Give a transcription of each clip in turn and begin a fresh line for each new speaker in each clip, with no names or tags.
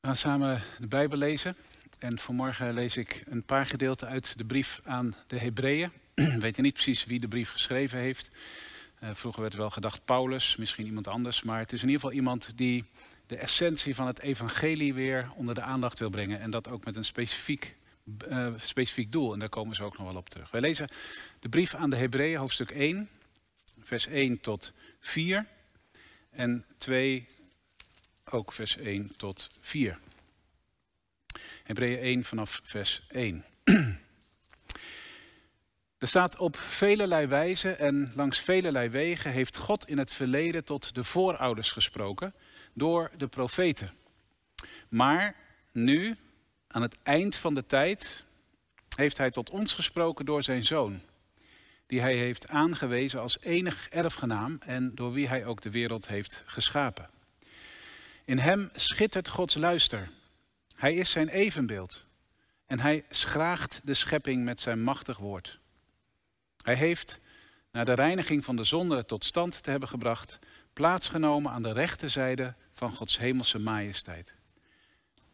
We gaan samen de Bijbel lezen. En vanmorgen lees ik een paar gedeelten uit de brief aan de Hebreeën. We weten niet precies wie de brief geschreven heeft. Uh, vroeger werd er wel gedacht Paulus, misschien iemand anders. Maar het is in ieder geval iemand die de essentie van het evangelie weer onder de aandacht wil brengen. En dat ook met een specifiek, uh, specifiek doel. En daar komen ze ook nog wel op terug. Wij lezen de brief aan de Hebreeën, hoofdstuk 1, vers 1 tot 4. En 2 ook vers 1 tot 4. Hebreeën 1 vanaf vers 1. Er staat op velelei wijze en langs velelei wegen heeft God in het verleden tot de voorouders gesproken door de profeten. Maar nu, aan het eind van de tijd, heeft hij tot ons gesproken door zijn zoon, die hij heeft aangewezen als enig erfgenaam en door wie hij ook de wereld heeft geschapen. In hem schittert Gods luister. Hij is zijn evenbeeld. En hij schraagt de schepping met zijn machtig woord. Hij heeft, na de reiniging van de zonde tot stand te hebben gebracht, plaatsgenomen aan de rechterzijde van Gods hemelse majesteit.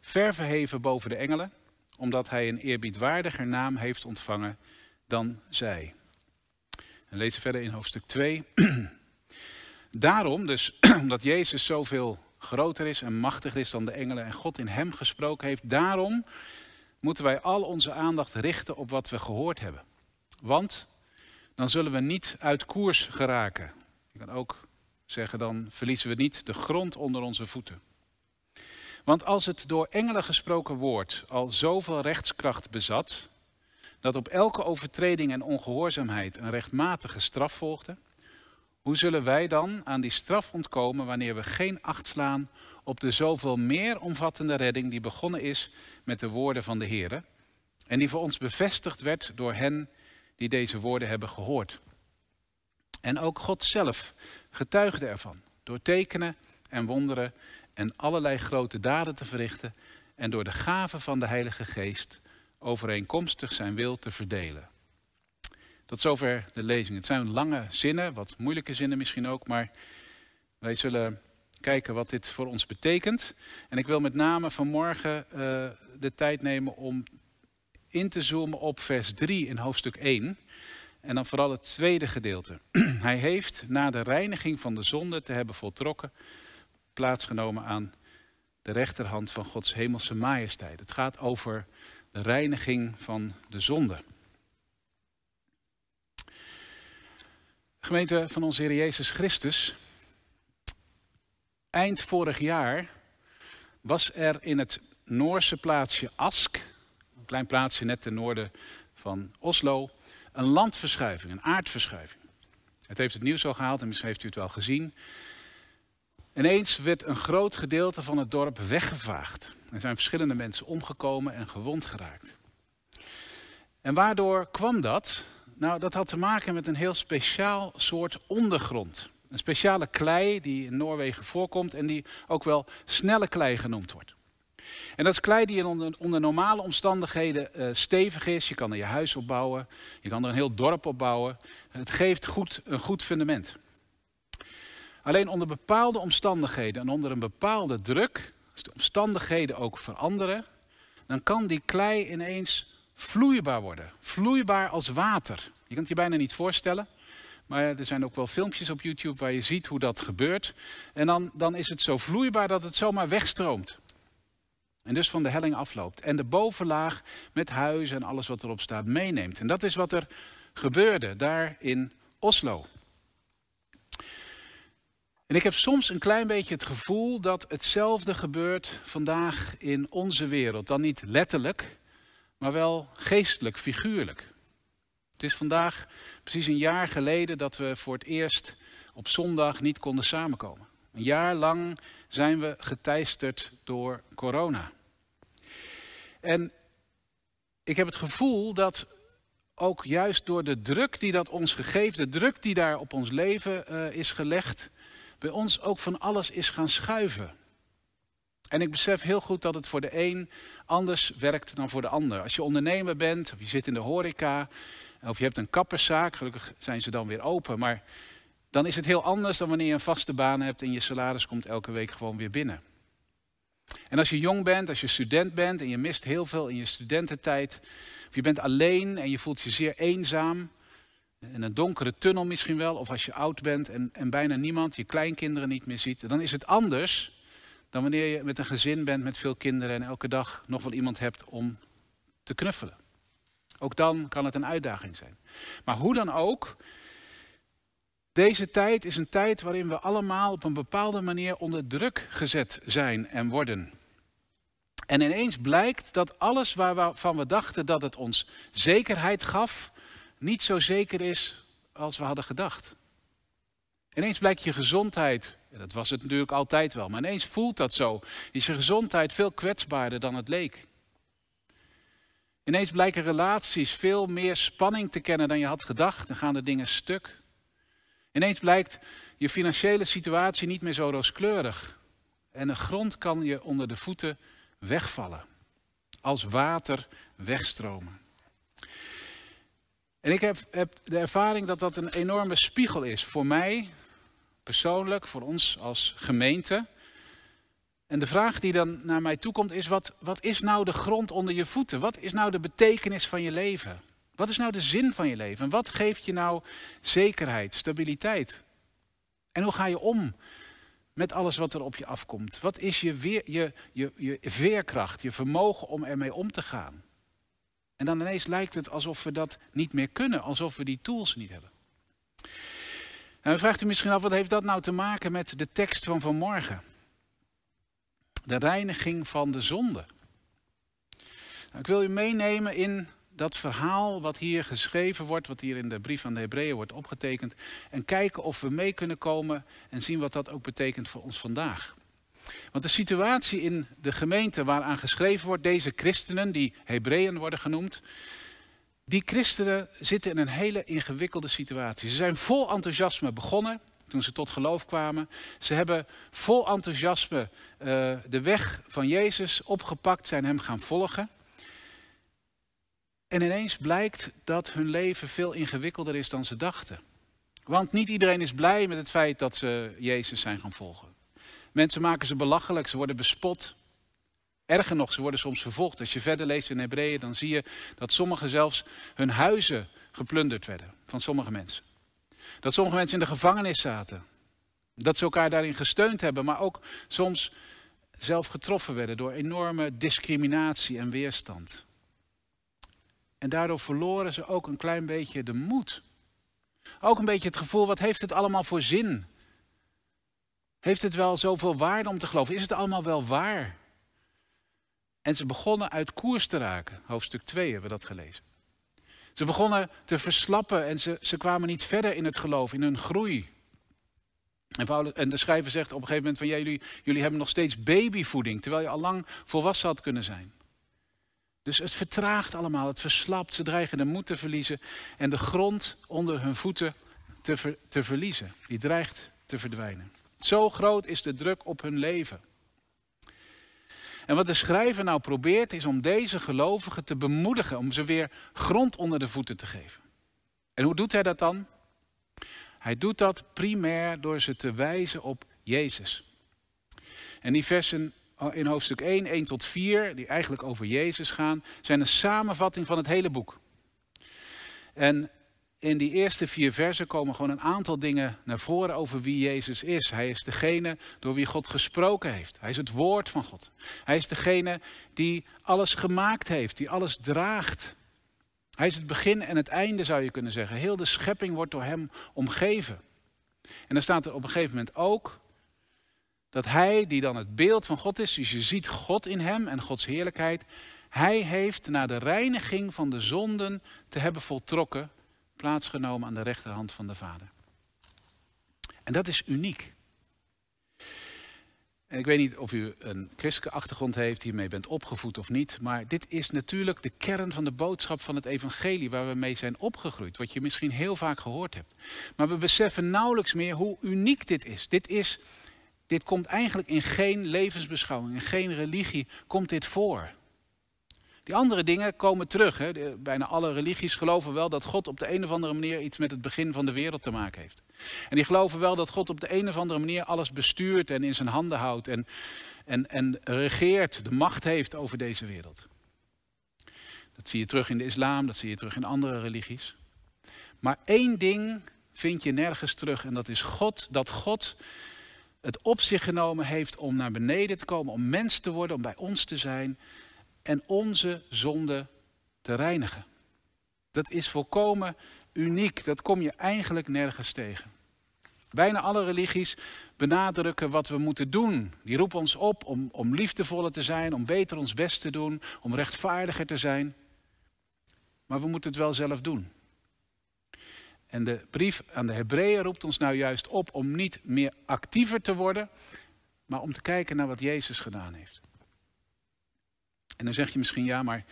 Ver verheven boven de engelen, omdat hij een eerbiedwaardiger naam heeft ontvangen dan zij. En lezen verder in hoofdstuk 2. Daarom, dus omdat Jezus zoveel groter is en machtiger is dan de engelen en God in hem gesproken heeft. Daarom moeten wij al onze aandacht richten op wat we gehoord hebben. Want dan zullen we niet uit koers geraken. Je kan ook zeggen, dan verliezen we niet de grond onder onze voeten. Want als het door engelen gesproken woord al zoveel rechtskracht bezat, dat op elke overtreding en ongehoorzaamheid een rechtmatige straf volgde, hoe zullen wij dan aan die straf ontkomen wanneer we geen acht slaan op de zoveel meer omvattende redding die begonnen is met de woorden van de Heer en die voor ons bevestigd werd door hen die deze woorden hebben gehoord. En ook God zelf getuigde ervan door tekenen en wonderen en allerlei grote daden te verrichten en door de gave van de Heilige Geest overeenkomstig zijn wil te verdelen. Tot zover de lezing. Het zijn lange zinnen, wat moeilijke zinnen misschien ook, maar wij zullen kijken wat dit voor ons betekent. En ik wil met name vanmorgen uh, de tijd nemen om in te zoomen op vers 3 in hoofdstuk 1. En dan vooral het tweede gedeelte. Hij heeft na de reiniging van de zonde te hebben voltrokken plaatsgenomen aan de rechterhand van Gods hemelse majesteit. Het gaat over de reiniging van de zonde. Gemeente van onze Heer Jezus Christus. Eind vorig jaar was er in het Noorse plaatsje Ask, een klein plaatsje net ten noorden van Oslo, een landverschuiving, een aardverschuiving. Het heeft het nieuws al gehaald en misschien heeft u het wel gezien. Ineens werd een groot gedeelte van het dorp weggevaagd. Er zijn verschillende mensen omgekomen en gewond geraakt. En waardoor kwam dat? Nou, dat had te maken met een heel speciaal soort ondergrond. Een speciale klei die in Noorwegen voorkomt en die ook wel snelle klei genoemd wordt. En dat is klei die onder, onder normale omstandigheden uh, stevig is. Je kan er je huis op bouwen, je kan er een heel dorp op bouwen. Het geeft goed, een goed fundament. Alleen onder bepaalde omstandigheden en onder een bepaalde druk, als de omstandigheden ook veranderen, dan kan die klei ineens vloeibaar worden. Vloeibaar als water. Je kunt het je bijna niet voorstellen. Maar er zijn ook wel filmpjes op YouTube waar je ziet hoe dat gebeurt. En dan, dan is het zo vloeibaar dat het zomaar wegstroomt. En dus van de helling afloopt. En de bovenlaag met huizen en alles wat erop staat meeneemt. En dat is wat er gebeurde daar in Oslo. En ik heb soms een klein beetje het gevoel dat hetzelfde gebeurt vandaag in onze wereld. Dan niet letterlijk, maar wel geestelijk, figuurlijk. Het is vandaag precies een jaar geleden dat we voor het eerst op zondag niet konden samenkomen. Een jaar lang zijn we geteisterd door corona. En ik heb het gevoel dat ook juist door de druk die dat ons gegeven, de druk die daar op ons leven uh, is gelegd, bij ons ook van alles is gaan schuiven. En ik besef heel goed dat het voor de een anders werkt dan voor de ander. Als je ondernemer bent, of je zit in de horeca, of je hebt een kapperszaak, gelukkig zijn ze dan weer open. Maar dan is het heel anders dan wanneer je een vaste baan hebt en je salaris komt elke week gewoon weer binnen. En als je jong bent, als je student bent en je mist heel veel in je studententijd, of je bent alleen en je voelt je zeer eenzaam, in een donkere tunnel misschien wel, of als je oud bent en, en bijna niemand, je kleinkinderen niet meer ziet, dan is het anders dan wanneer je met een gezin bent met veel kinderen en elke dag nog wel iemand hebt om te knuffelen. Ook dan kan het een uitdaging zijn. Maar hoe dan ook, deze tijd is een tijd waarin we allemaal op een bepaalde manier onder druk gezet zijn en worden. En ineens blijkt dat alles waarvan we dachten dat het ons zekerheid gaf, niet zo zeker is als we hadden gedacht. Ineens blijkt je gezondheid, dat was het natuurlijk altijd wel, maar ineens voelt dat zo, is je gezondheid veel kwetsbaarder dan het leek. Ineens blijken relaties veel meer spanning te kennen dan je had gedacht. Dan gaan de dingen stuk. Ineens blijkt je financiële situatie niet meer zo rooskleurig. En de grond kan je onder de voeten wegvallen. Als water wegstromen. En ik heb, heb, de ervaring dat dat een enorme spiegel is voor mij, persoonlijk, voor ons als gemeente. En de vraag die dan naar mij toe komt is, wat, wat is nou de grond onder je voeten? Wat is nou de betekenis van je leven? Wat is nou de zin van je leven? En wat geeft je nou zekerheid, stabiliteit? En hoe ga je om met alles wat er op je afkomt? Wat is je, weer, je, je, je veerkracht, je vermogen om ermee om te gaan? En dan ineens lijkt het alsof we dat niet meer kunnen, alsof we die tools niet hebben. En dan vraagt u misschien af, wat heeft dat nou te maken met de tekst van vanmorgen? De reiniging van de zonde. Nou, ik wil u meenemen in dat verhaal wat hier geschreven wordt, wat hier in de brief van de Hebreeën wordt opgetekend. En kijken of we mee kunnen komen en zien wat dat ook betekent voor ons vandaag. Want de situatie in de gemeente waaraan geschreven wordt, deze christenen, die Hebreeën worden genoemd, die christenen zitten in een hele ingewikkelde situatie. Ze zijn vol enthousiasme begonnen toen ze tot geloof kwamen. Ze hebben vol enthousiasme uh, de weg van Jezus opgepakt, zijn hem gaan volgen. En ineens blijkt dat hun leven veel ingewikkelder is dan ze dachten. Want niet iedereen is blij met het feit dat ze Jezus zijn gaan volgen. Mensen maken ze belachelijk, ze worden bespot. Erger nog, ze worden soms vervolgd. Als je verder leest in Hebreeën, dan zie je dat sommigen zelfs hun huizen geplunderd werden van sommige mensen. Dat sommige mensen in de gevangenis zaten. Dat ze elkaar daarin gesteund hebben, maar ook soms zelf getroffen werden door enorme discriminatie en weerstand. En daardoor verloren ze ook een klein beetje de moed. Ook een beetje het gevoel, wat heeft het allemaal voor zin? Heeft het wel zoveel waarde om te geloven? Is het allemaal wel waar? En ze begonnen uit koers te raken. Hoofdstuk 2 hebben we dat gelezen. Ze begonnen te verslappen en ze, ze kwamen niet verder in het geloof, in hun groei. En, en de schrijver zegt op een gegeven moment van jullie, jullie hebben nog steeds babyvoeding, terwijl je al lang volwassen had kunnen zijn. Dus het vertraagt allemaal, het verslapt, ze dreigen de moed te verliezen en de grond onder hun voeten te, te verliezen. Die dreigt te verdwijnen. Zo groot is de druk op hun leven. En wat de schrijver nou probeert is om deze gelovigen te bemoedigen, om ze weer grond onder de voeten te geven. En hoe doet hij dat dan? Hij doet dat primair door ze te wijzen op Jezus. En die versen in hoofdstuk 1, 1 tot 4, die eigenlijk over Jezus gaan, zijn een samenvatting van het hele boek. En in die eerste vier versen komen gewoon een aantal dingen naar voren over wie Jezus is. Hij is degene door wie God gesproken heeft. Hij is het woord van God. Hij is degene die alles gemaakt heeft, die alles draagt. Hij is het begin en het einde, zou je kunnen zeggen. Heel de schepping wordt door hem omgeven. En dan staat er op een gegeven moment ook dat hij, die dan het beeld van God is, dus je ziet God in hem en Gods heerlijkheid, hij heeft na de reiniging van de zonden te hebben voltrokken, plaatsgenomen aan de rechterhand van de Vader. En dat is uniek. En ik weet niet of u een christelijke achtergrond heeft, hiermee bent opgevoed of niet. Maar dit is natuurlijk de kern van de boodschap van het evangelie waar we mee zijn opgegroeid. Wat je misschien heel vaak gehoord hebt. Maar we beseffen nauwelijks meer hoe uniek dit is. Dit, is, dit komt eigenlijk in geen levensbeschouwing, in geen religie komt dit voor. Die andere dingen komen terug. Hè. bijna alle religies geloven wel dat God op de een of andere manier iets met het begin van de wereld te maken heeft. En die geloven wel dat God op de een of andere manier alles bestuurt en in zijn handen houdt. En, en, en regeert, de macht heeft over deze wereld. Dat zie je terug in de islam, dat zie je terug in andere religies. Maar één ding vind je nergens terug en dat is God, dat God het op zich genomen heeft om naar beneden te komen, om mens te worden, om bij ons te zijn en onze zonde te reinigen. Dat is volkomen uniek, dat kom je eigenlijk nergens tegen. Bijna alle religies benadrukken wat we moeten doen. Die roepen ons op om, om liefdevoller te zijn, om beter ons best te doen, om rechtvaardiger te zijn. Maar we moeten het wel zelf doen. En de brief aan de Hebreeën roept ons nou juist op om niet meer actiever te worden, maar om te kijken naar wat Jezus gedaan heeft. En dan zeg je misschien ja, maar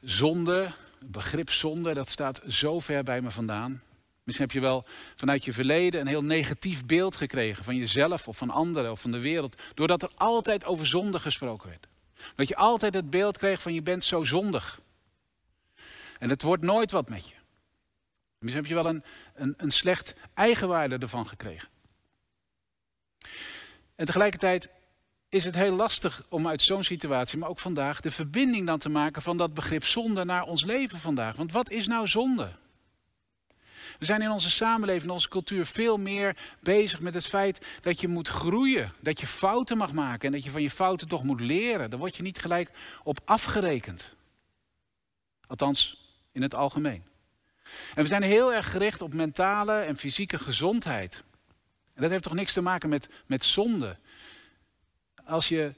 zonde, het begrip zonde, dat staat zo ver bij me vandaan. Misschien heb je wel vanuit je verleden een heel negatief beeld gekregen van jezelf of van anderen of van de wereld, doordat er altijd over zonde gesproken werd. Dat je altijd het beeld kreeg van je bent zo zondig. En het wordt nooit wat met je. Misschien heb je wel een, een, een slecht eigenwaarde ervan gekregen. En tegelijkertijd is het heel lastig om uit zo'n situatie, maar ook vandaag, de verbinding dan te maken van dat begrip zonde naar ons leven vandaag. Want wat is nou zonde? We zijn in onze samenleving, in onze cultuur veel meer bezig met het feit dat je moet groeien. Dat je fouten mag maken en dat je van je fouten toch moet leren. Daar word je niet gelijk op afgerekend. Althans, in het algemeen. En we zijn heel erg gericht op mentale en fysieke gezondheid. En dat heeft toch niks te maken met, met zonde. Als je,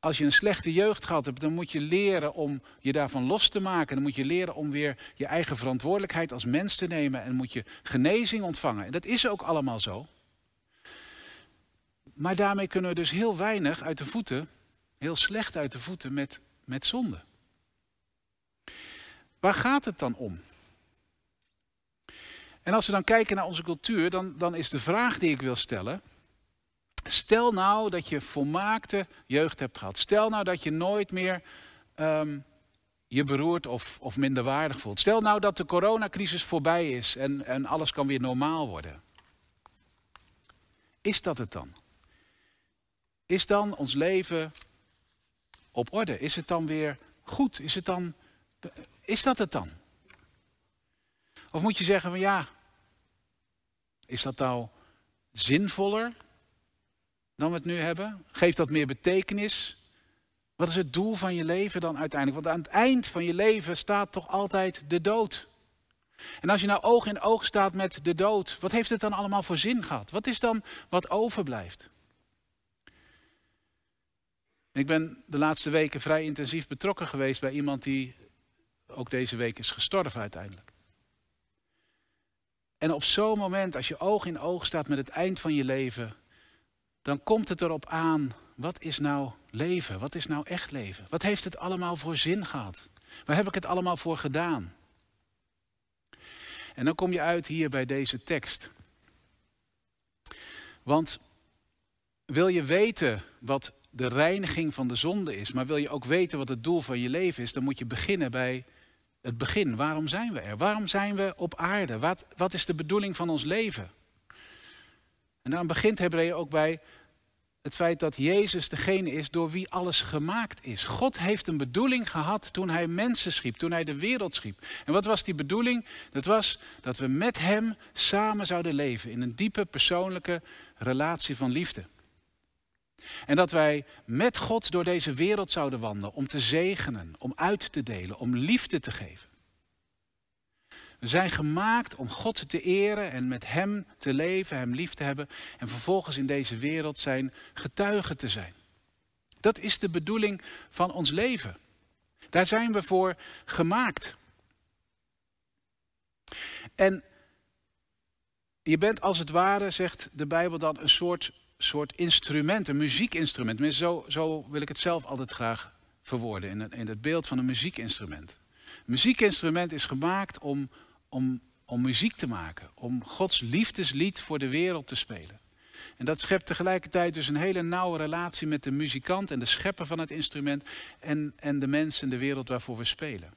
als je een slechte jeugd gehad hebt, dan moet je leren om je daarvan los te maken. Dan moet je leren om weer je eigen verantwoordelijkheid als mens te nemen. En moet je genezing ontvangen. En dat is ook allemaal zo. Maar daarmee kunnen we dus heel weinig uit de voeten, heel slecht uit de voeten met, met zonde. Waar gaat het dan om? En als we dan kijken naar onze cultuur, dan, dan is de vraag die ik wil stellen. Stel nou dat je volmaakte jeugd hebt gehad. Stel nou dat je nooit meer um, je beroerd of, of minderwaardig voelt. Stel nou dat de coronacrisis voorbij is en, en alles kan weer normaal worden. Is dat het dan? Is dan ons leven op orde? Is het dan weer goed? Is, het dan, is dat het dan? Of moet je zeggen van ja, is dat nou zinvoller dan we het nu hebben? Geeft dat meer betekenis? Wat is het doel van je leven dan uiteindelijk? Want aan het eind van je leven staat toch altijd de dood. En als je nou oog in oog staat met de dood, wat heeft het dan allemaal voor zin gehad? Wat is dan wat overblijft? Ik ben de laatste weken vrij intensief betrokken geweest bij iemand die ook deze week is gestorven uiteindelijk. En op zo'n moment, als je oog in oog staat met het eind van je leven, dan komt het erop aan, wat is nou leven? Wat is nou echt leven? Wat heeft het allemaal voor zin gehad? Waar heb ik het allemaal voor gedaan? En dan kom je uit hier bij deze tekst. Want wil je weten wat de reiniging van de zonde is, maar wil je ook weten wat het doel van je leven is, dan moet je beginnen bij het begin. Waarom zijn we er? Waarom zijn we op aarde? Wat, wat is de bedoeling van ons leven? En dan begint Hebreeën ook bij het feit dat Jezus degene is door wie alles gemaakt is. God heeft een bedoeling gehad toen hij mensen schiep, toen hij de wereld schiep. En wat was die bedoeling? Dat was dat we met hem samen zouden leven in een diepe persoonlijke relatie van liefde. En dat wij met God door deze wereld zouden wandelen om te zegenen, om uit te delen, om liefde te geven. We zijn gemaakt om God te eren en met Hem te leven, Hem lief te hebben en vervolgens in deze wereld zijn getuige te zijn. Dat is de bedoeling van ons leven. Daar zijn we voor gemaakt. En je bent als het ware, zegt de Bijbel dan, een soort soort instrument, een muziekinstrument. Zo, zo wil ik het zelf altijd graag verwoorden, in in het beeld van een muziekinstrument. Een muziekinstrument is gemaakt om, om, om muziek te maken, om Gods liefdeslied voor de wereld te spelen. En dat schept tegelijkertijd dus een hele nauwe relatie met de muzikant en de schepper van het instrument en, en de mensen en de wereld waarvoor we spelen.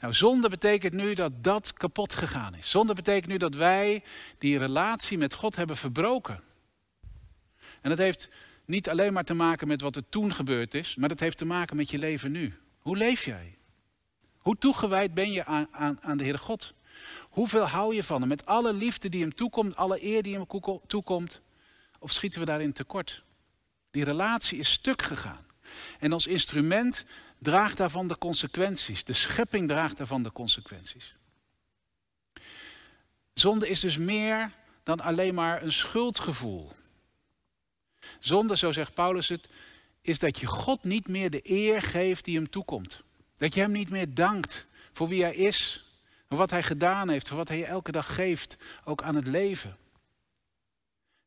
Nou, zonde betekent nu dat dat kapot gegaan is. Zonde betekent nu dat wij die relatie met God hebben verbroken. En dat heeft niet alleen maar te maken met wat er toen gebeurd is, maar dat heeft te maken met je leven nu. Hoe leef jij? Hoe toegewijd ben je aan, aan, aan de Heere God? Hoeveel hou je van hem? Met alle liefde die hem toekomt, alle eer die hem toekomt? Of schieten we daarin tekort? Die relatie is stuk gegaan. En als instrument draagt daarvan de consequenties. De schepping draagt daarvan de consequenties. Zonde is dus meer dan alleen maar een schuldgevoel. Zonde, zo zegt Paulus het, is dat je God niet meer de eer geeft die hem toekomt. Dat je hem niet meer dankt voor wie hij is, wat hij gedaan heeft, wat hij elke dag geeft, ook aan het leven.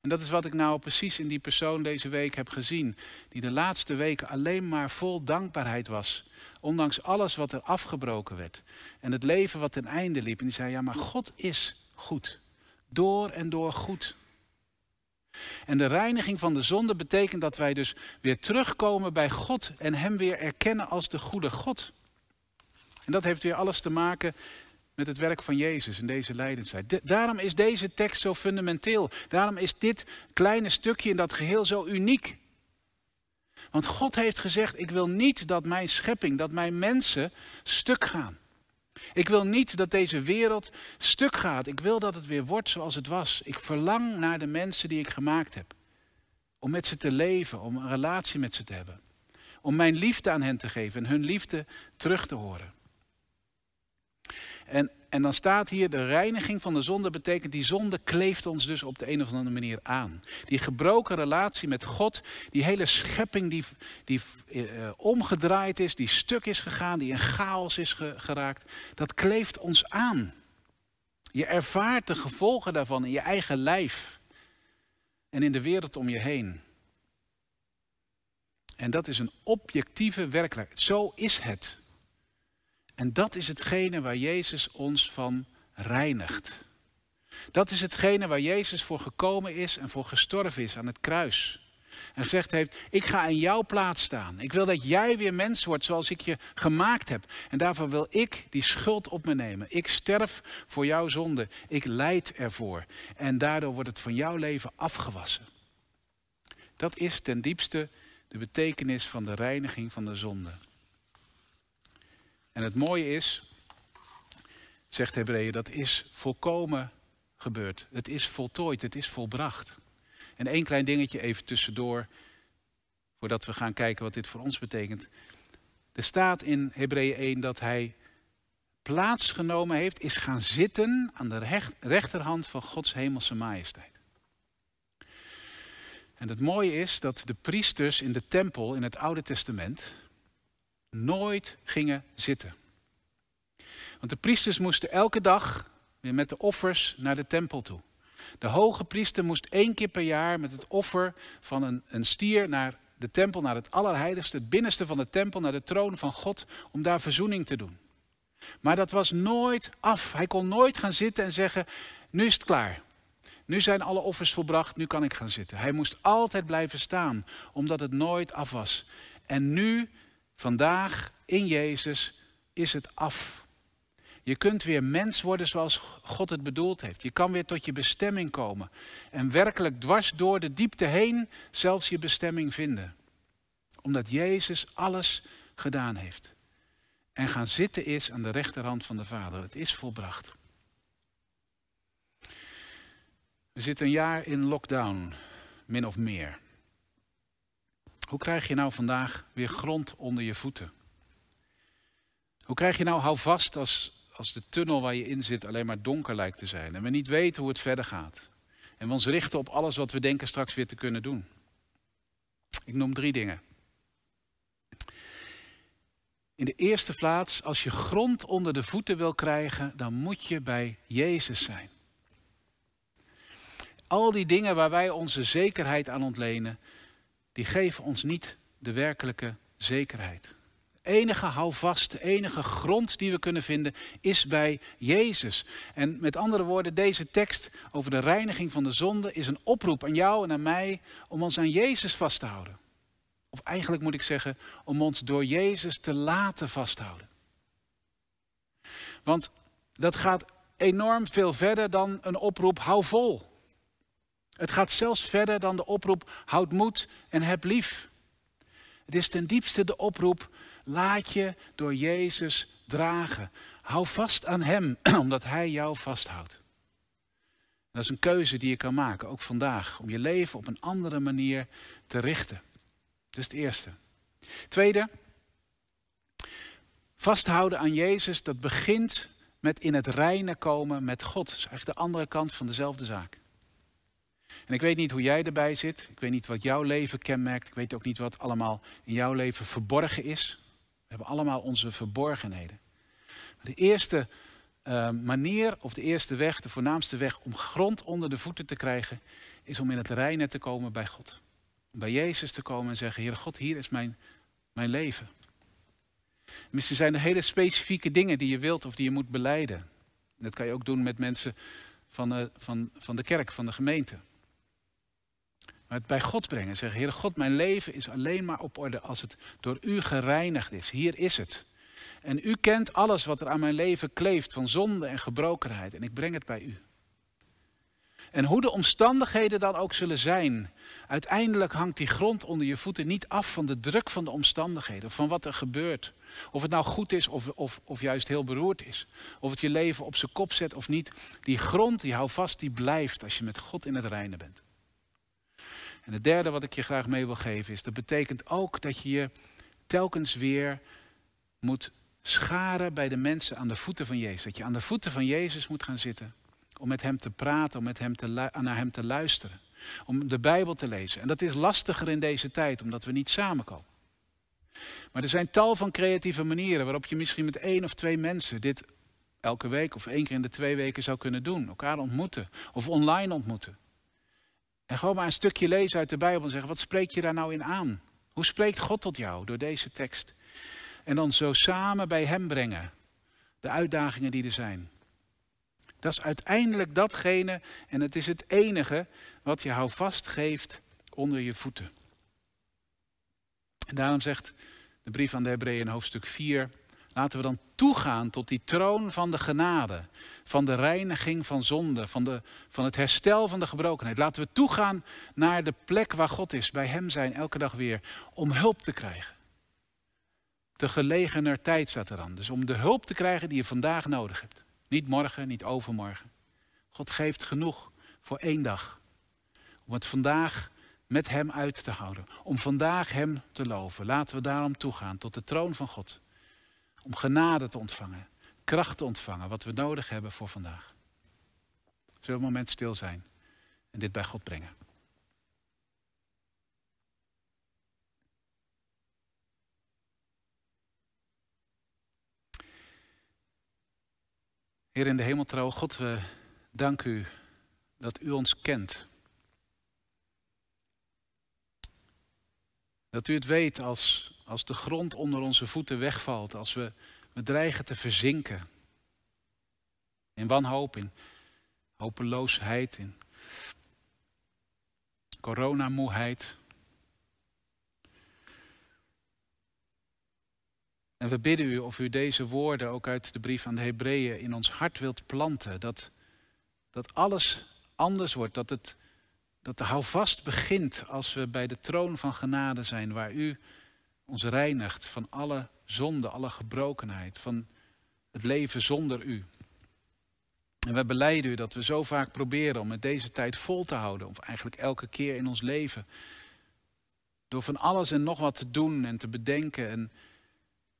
En dat is wat ik nou precies in die persoon deze week heb gezien, die de laatste weken alleen maar vol dankbaarheid was, ondanks alles wat er afgebroken werd en het leven wat ten einde liep. En die zei, ja, maar God is goed, door en door goed. En de reiniging van de zonde betekent dat wij dus weer terugkomen bij God en Hem weer erkennen als de goede God. En dat heeft weer alles te maken met het werk van Jezus in deze lijdenstijd. daarom is deze tekst zo fundamenteel. Daarom is dit kleine stukje in dat geheel zo uniek. Want God heeft gezegd, ik wil niet dat mijn schepping, dat mijn mensen stuk gaan. Ik wil niet dat deze wereld stuk gaat. Ik wil dat het weer wordt zoals het was. Ik verlang naar de mensen die ik gemaakt heb. Om met ze te leven, om een relatie met ze te hebben. Om mijn liefde aan hen te geven en hun liefde terug te horen. En, en dan staat hier, de reiniging van de zonde betekent, die zonde kleeft ons dus op de een of andere manier aan. Die gebroken relatie met God, die hele schepping die, die uh, omgedraaid is, die stuk is gegaan, die in chaos is geraakt, dat kleeft ons aan. Je ervaart de gevolgen daarvan in je eigen lijf en in de wereld om je heen. En dat is een objectieve werkelijkheid. Zo is het. En dat is hetgene waar Jezus ons van reinigt. Dat is hetgene waar Jezus voor gekomen is en voor gestorven is aan het kruis. En gezegd heeft, ik ga in jouw plaats staan. Ik wil dat jij weer mens wordt zoals ik je gemaakt heb. En daarvoor wil ik die schuld op me nemen. Ik sterf voor jouw zonde. Ik leid ervoor. En daardoor wordt het van jouw leven afgewassen. Dat is ten diepste de betekenis van de reiniging van de zonde. En het mooie is, zegt Hebreeën, dat is volkomen gebeurd. Het is voltooid, het is volbracht. En één klein dingetje even tussendoor, voordat we gaan kijken wat dit voor ons betekent. Er staat in Hebreeën 1 dat hij plaatsgenomen heeft, is gaan zitten aan de rechterhand van Gods hemelse majesteit. En het mooie is dat de priesters in de tempel in het Oude Testament, nooit gingen zitten. Want de priesters moesten elke dag weer met de offers naar de tempel toe. De hoge priester moest één keer per jaar met het offer van een, een stier naar de tempel, naar het allerheiligste, het binnenste van de tempel, naar de troon van God, om daar verzoening te doen. Maar dat was nooit af. Hij kon nooit gaan zitten en zeggen, nu is het klaar. Nu zijn alle offers volbracht, nu kan ik gaan zitten. Hij moest altijd blijven staan, omdat het nooit af was. En nu Vandaag in Jezus is het af. Je kunt weer mens worden zoals God het bedoeld heeft. Je kan weer tot je bestemming komen. En werkelijk dwars door de diepte heen zelfs je bestemming vinden. Omdat Jezus alles gedaan heeft. En gaan zitten is aan de rechterhand van de Vader. Het is volbracht. We zitten een jaar in lockdown, min of meer. Hoe krijg je nou vandaag weer grond onder je voeten? Hoe krijg je nou houvast als, als de tunnel waar je in zit alleen maar donker lijkt te zijn en we niet weten hoe het verder gaat? En we ons richten op alles wat we denken straks weer te kunnen doen. Ik noem drie dingen. In de eerste plaats, als je grond onder de voeten wil krijgen, dan moet je bij Jezus zijn. Al die dingen waar wij onze zekerheid aan ontlenen, die geven ons niet de werkelijke zekerheid. De enige houvast, de enige grond die we kunnen vinden is bij Jezus. En met andere woorden, deze tekst over de reiniging van de zonde is een oproep aan jou en aan mij om ons aan Jezus vast te houden. Of eigenlijk moet ik zeggen, om ons door Jezus te laten vasthouden. Want dat gaat enorm veel verder dan een oproep, hou vol. Het gaat zelfs verder dan de oproep houd moed en heb lief. Het is ten diepste de oproep laat je door Jezus dragen. Hou vast aan Hem, omdat Hij jou vasthoudt. Dat is een keuze die je kan maken, ook vandaag, om je leven op een andere manier te richten. Dat is het eerste. Tweede, vasthouden aan Jezus, dat begint met in het reine komen met God. Dat is eigenlijk de andere kant van dezelfde zaak. En ik weet niet hoe jij erbij zit. Ik weet niet wat jouw leven kenmerkt. Ik weet ook niet wat allemaal in jouw leven verborgen is. We hebben allemaal onze verborgenheden. De eerste uh, manier of de eerste weg, de voornaamste weg om grond onder de voeten te krijgen, is om in het reine te komen bij God. Om bij Jezus te komen en zeggen, Heer God, hier is mijn, mijn leven. Misschien zijn er hele specifieke dingen die je wilt of die je moet beleiden. Dat kan je ook doen met mensen van de, van, van de kerk, van de gemeente. Maar het bij God brengen. Zeggen, Heer God, mijn leven is alleen maar op orde als het door u gereinigd is. Hier is het. En u kent alles wat er aan mijn leven kleeft van zonde en gebrokenheid. En ik breng het bij u. En hoe de omstandigheden dan ook zullen zijn, uiteindelijk hangt die grond onder je voeten niet af van de druk van de omstandigheden, van wat er gebeurt. Of het nou goed is of, of, of juist heel beroerd is. Of het je leven op zijn kop zet of niet. Die grond, die hou vast, die blijft als je met God in het reine bent. En het derde wat ik je graag mee wil geven is, dat betekent ook dat je je telkens weer moet scharen bij de mensen aan de voeten van Jezus. Dat je aan de voeten van Jezus moet gaan zitten. Om met hem te praten, om met hem te naar hem te luisteren. Om de Bijbel te lezen. En dat is lastiger in deze tijd, omdat we niet samenkomen. Maar er zijn tal van creatieve manieren waarop je misschien met één of twee mensen dit elke week of één keer in de twee weken zou kunnen doen. Elkaar ontmoeten of online ontmoeten. En gewoon maar een stukje lezen uit de Bijbel en zeggen, wat spreek je daar nou in aan? Hoe spreekt God tot jou door deze tekst? En dan zo samen bij Hem brengen. De uitdagingen die er zijn. Dat is uiteindelijk datgene, en het is het enige wat je houvast geeft onder je voeten. En daarom zegt de brief aan de Hebreeën hoofdstuk 4, laten we dan toegaan tot die troon van de genade, van de reiniging van zonde, van, de, van het herstel van de gebrokenheid. Laten we toegaan naar de plek waar God is, bij Hem zijn, elke dag weer, om hulp te krijgen. Te gelegener tijd staat er dan. Dus om de hulp te krijgen die je vandaag nodig hebt. Niet morgen, niet overmorgen. God geeft genoeg voor één dag. Om het vandaag met Hem uit te houden. Om vandaag Hem te loven. Laten we daarom toegaan tot de troon van God. Om genade te ontvangen. Kracht te ontvangen. Wat we nodig hebben voor vandaag. Zullen we een moment stil zijn. En dit bij God brengen. Heer in de hemeltrouw, God, we danken u dat u ons kent. Dat u het weet als, als de grond onder onze voeten wegvalt, als we, we dreigen te verzinken. In wanhoop, in hopeloosheid, in coronamoeheid. En we bidden u of u deze woorden ook uit de brief aan de Hebreeën in ons hart wilt planten. Dat, dat alles anders wordt, dat, het, dat de houvast begint als we bij de troon van genade zijn, waar u ons reinigt van alle zonde, alle gebrokenheid, van het leven zonder u. En we beleiden u dat we zo vaak proberen om met deze tijd vol te houden, of eigenlijk elke keer in ons leven, door van alles en nog wat te doen en te bedenken en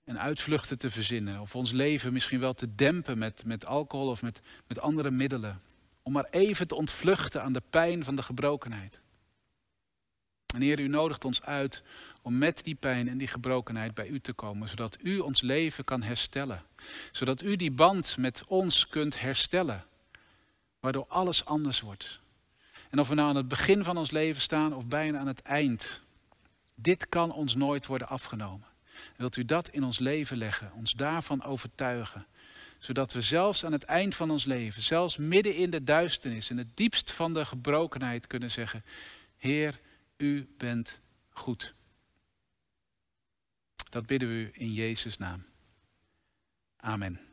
en uitvluchten te verzinnen. Of ons leven misschien wel te dempen met, met alcohol of met, met andere middelen. Om maar even te ontvluchten aan de pijn van de gebrokenheid. En Heer, u nodigt ons uit om met die pijn en die gebrokenheid bij u te komen, zodat u ons leven kan herstellen. Zodat u die band met ons kunt herstellen, waardoor alles anders wordt. En of we nou aan het begin van ons leven staan of bijna aan het eind, dit kan ons nooit worden afgenomen. Wilt u dat in ons leven leggen, ons daarvan overtuigen, zodat we zelfs aan het eind van ons leven, zelfs midden in de duisternis, in het diepst van de gebrokenheid kunnen zeggen, Heer, u bent goed. Dat bidden we in Jezus' naam. Amen.